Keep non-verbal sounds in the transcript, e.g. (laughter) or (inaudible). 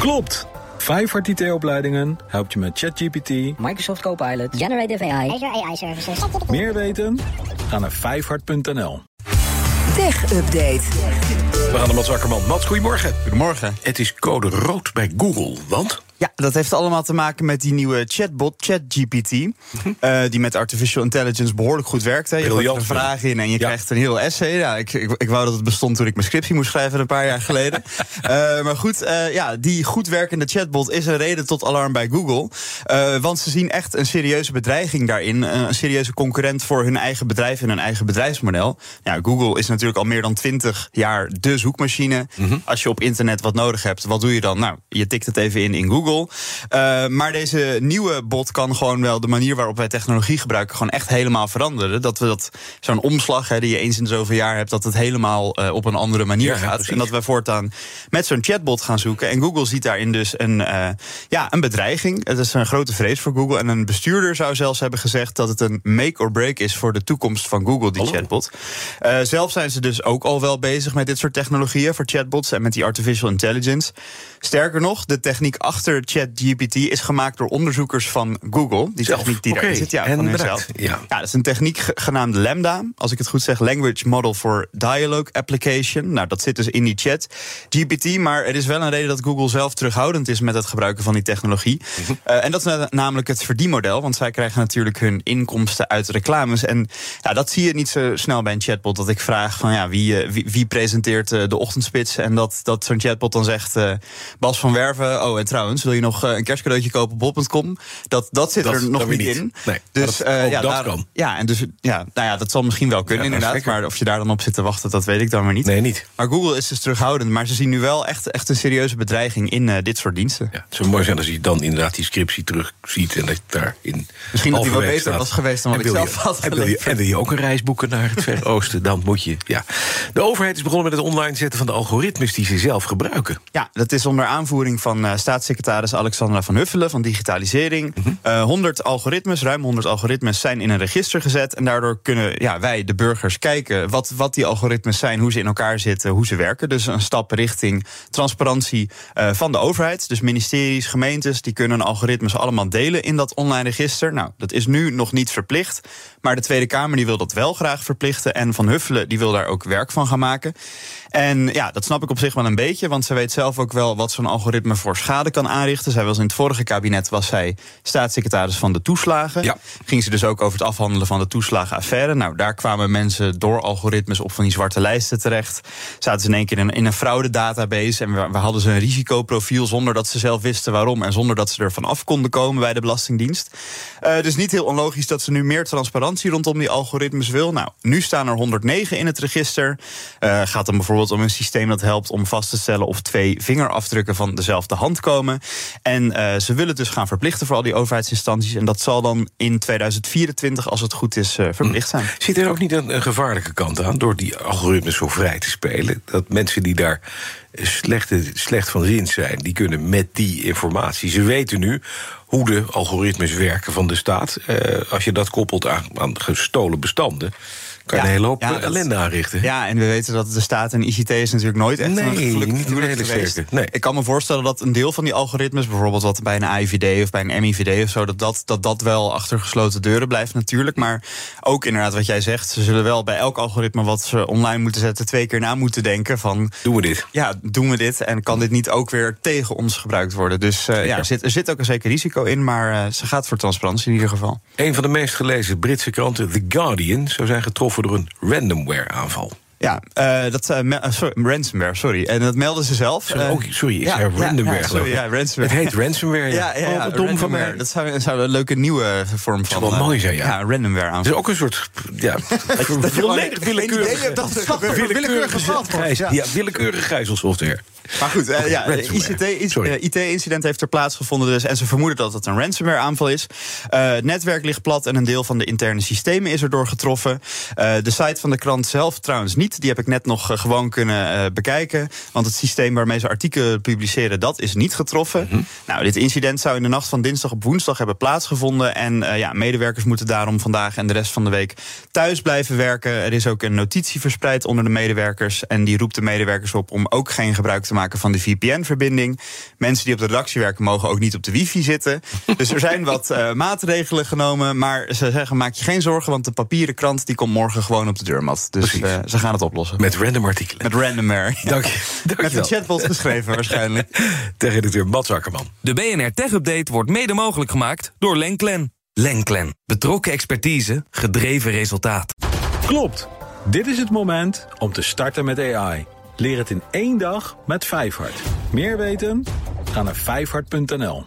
Klopt! Vijfhart IT-opleidingen helpt je met ChatGPT, Microsoft Copilot, Generative AI, Azure AI Services. meer weten? Ga naar vijfhart.nl. Tech Update. We gaan naar Mats Akkerman. Mats, goedemorgen. Goedemorgen. Het is code rood bij Google, want... Ja, dat heeft allemaal te maken met die nieuwe chatbot, ChatGPT. eh, die met artificial intelligence behoorlijk goed werkt. Hè. Je gooit een vraag in en je Ja. krijgt een heel essay. Ja, ik, ik, ik wou dat het bestond toen ik mijn scriptie moest schrijven een paar jaar geleden. (laughs) Eh, maar goed, eh, ja, die goed werkende chatbot is een reden tot alarm bij Google. Want ze zien echt een serieuze bedreiging daarin. Een serieuze concurrent voor hun eigen bedrijf en hun eigen bedrijfsmodel. Ja, Google is natuurlijk al meer dan 20 jaar de zoekmachine. Als je op internet wat nodig hebt, wat doe je dan? Nou, je tikt het even in in Google. Eh, maar deze nieuwe bot kan gewoon wel de manier waarop wij technologie gebruiken, gewoon echt helemaal veranderen. Dat we dat zo'n omslag hè, die je eens in zoveel jaar hebt, dat het helemaal eh, op een andere manier Ja, gaat. En dat we voortaan met zo'n chatbot gaan zoeken. En Google ziet daarin dus een, eh, ja, een bedreiging. Het is een grote vrees voor Google. En een bestuurder zou zelfs hebben gezegd dat het een make or break is voor de toekomst van Google, die chatbot. Zelf zijn ze dus ook al wel bezig met dit soort technologieën voor chatbots en met die artificial intelligence. Sterker nog, de techniek achter ChatGPT is gemaakt door onderzoekers van Google. Die Zelf, techniek die oké. daarin zit, ja, En van hunzelf. Ja. Ja, dat is een techniek ge- genaamd Lambda. Als ik het goed zeg, Language Model for Dialogue Application. Nou, dat zit dus in die chat. GPT, maar er is wel een reden dat Google zelf terughoudend is met het gebruiken van die technologie. Mhm. Eh, en dat is na- namelijk het verdienmodel, want zij krijgen natuurlijk hun inkomsten uit reclames. En ja, dat zie je niet zo snel bij een chatbot. Dat ik vraag van ja, wie, eh, wie, wie presenteert eh, de ochtendspits? En dat, dat zo'n chatbot dan zegt: Bas van Werven. Oh, en trouwens, wil je nog eh, een kerstcadeautje kopen op bol.com? Dat, dat zit Dat- er nog niet niet. in. Nee, dus dat- eh, ja, dat daar- kan. ja, en dus ja, nou ja, dat zal misschien wel kunnen, Ja, inderdaad. Maar of je daar dan op zit te wachten, dat weet ik dan maar niet. Nee, niet. Maar Google is dus terughoudend. Maar ze zien nu wel echt, echt een serieuze bedreiging in eh, dit soort diensten. Ja, het zou mooi zijn als je dan inderdaad die scriptie terugziet... en dat je daarin Misschien dat die wel beter staat. was geweest dan wat ik zelf je- had en wil, je, en wil je ook een reis boeken naar het Verre (laughs) Oosten... dan moet je, ja. De overheid is begonnen met het online zetten van de algoritmes... die ze zelf gebruiken. Ja, dat is onder aanvoering van staatssecretaris Alexandra van Huffelen van Digitalisering. Eh 100 algoritmes, ruim 100 algoritmes zijn in een register gezet. En daardoor kunnen ja, wij, de burgers, kijken wat, wat die algoritmes zijn, hoe ze in elkaar zitten, hoe ze werken. Dus een stap richting transparantie eh, van de overheid. Dus ministeries, gemeentes, die kunnen algoritmes allemaal delen in dat online register. Nou, dat is nu nog niet verplicht. Maar de Tweede Kamer die wil dat wel graag verplichten. En Van Huffelen die wil daar ook werk van gaan maken. En ja, dat snap ik op zich wel een beetje. Want ze weet zelf ook wel wat zo'n algoritme voor schade kan aanrichten. Zij was in het vorige kabinet was zij staatssecretaris van de toeslagen. Ja. Ging ze dus ook over het afhandelen van de toeslagenaffaire. Nou, daar kwamen mensen door algoritmes op van die zwarte lijsten terecht. Zaten ze in één keer in, in een fraude-database. En we, we hadden ze een risicoprofiel zonder dat ze zelf wisten waarom. En zonder dat ze er van af konden komen bij de Belastingdienst. Eh, dus niet heel onlogisch dat ze nu meer transparantie rondom die algoritmes wil. Nou, nu staan er 109 in het register. Eh, gaat dan bijvoorbeeld om een systeem dat helpt om vast te stellen of twee vingerafdrukken van dezelfde hand komen. En eh, ze willen het dus gaan verplichten voor al die overheidsinstanties. En dat zal dan in 2024, als het goed is, eh, verplicht zijn. Zit er ook niet een, een gevaarlijke kant aan... door die algoritmes zo vrij te spelen? Dat mensen die daar slechte, slecht van zin zijn... die kunnen met die informatie... ze weten nu hoe de algoritmes werken van de staat. Eh, als je dat koppelt aan, aan gestolen bestanden... kan je Ja, een hele hoop ja, ellende aanrichten. Ja, en we weten dat de staat en ICT is natuurlijk nooit echt Nee, een niet een hele sterke, nee. Ik kan me voorstellen dat een deel van die algoritmes, bijvoorbeeld wat bij een AIVD of bij een MIVD of zo, dat dat, dat dat wel achter gesloten deuren blijft natuurlijk. Maar ook inderdaad wat jij zegt, ze zullen wel bij elk algoritme wat ze online moeten zetten twee keer na moeten denken van Doen we dit? ja, doen we dit en kan dit niet ook weer tegen ons gebruikt worden? Dus eh, ja, er zit, er zit ook een zeker risico in, maar eh, ze gaat voor transparantie in ieder geval. Een van de meest gelezen Britse kranten, The Guardian... zou zijn getroffen door een ransomware-aanval. Ja, eh, dat, eh, sorry, ransomware, sorry. En dat melden ze zelf. Sorry, ook, sorry ik ja, zei ja, sorry, ransomware. Het heet ransomware, ja. (laughs) Ja, ja, Oh, dom van ransomware. mij. Dat zou, zou een leuke nieuwe vorm van... zou wel eh, mooi zijn, ja. Ja, randomware is ook een soort ja, (laughs) volledig willekeurige, dat willekeurige, gijs- ja. willekeurige gijzelsoftware. Maar goed, eh, ja, ransomware. IT-incident heeft er plaatsgevonden dus. En ze vermoeden dat het een ransomware-aanval is. Het netwerk ligt plat en een deel van de interne systemen is erdoor getroffen. De site van de krant zelf trouwens niet niet. Die heb ik net nog gewoon kunnen bekijken. Want het systeem waarmee ze artikelen publiceren, dat is niet getroffen. Mhm. Nou, dit incident zou in de nacht van dinsdag op woensdag hebben plaatsgevonden. En ja, medewerkers moeten daarom vandaag en de rest van de week thuis blijven werken. Er is ook een notitie verspreid onder de medewerkers. En die roept de medewerkers op om ook geen gebruik te maken van de VPN-verbinding. Mensen die op de redactie werken mogen ook niet op de wifi zitten. (laughs) dus er zijn wat uh, maatregelen genomen. Maar ze zeggen: maak je geen zorgen, want de papieren krant die komt morgen gewoon op de deurmat. Dus uh, ze gaan het oplossen. Met random artikelen. Met random air. Dank je. Dank Met een chatbot geschreven waarschijnlijk. (laughs) Tech-redacteur Mats Akkerman. De BNR Tech Update wordt mede mogelijk gemaakt door Lenklen. Lenklen. Betrokken expertise, gedreven resultaat. Klopt. Dit is het moment om te starten met AI. Leer het in één dag met Vijfhart. Meer weten? Ga naar vijfhart.nl.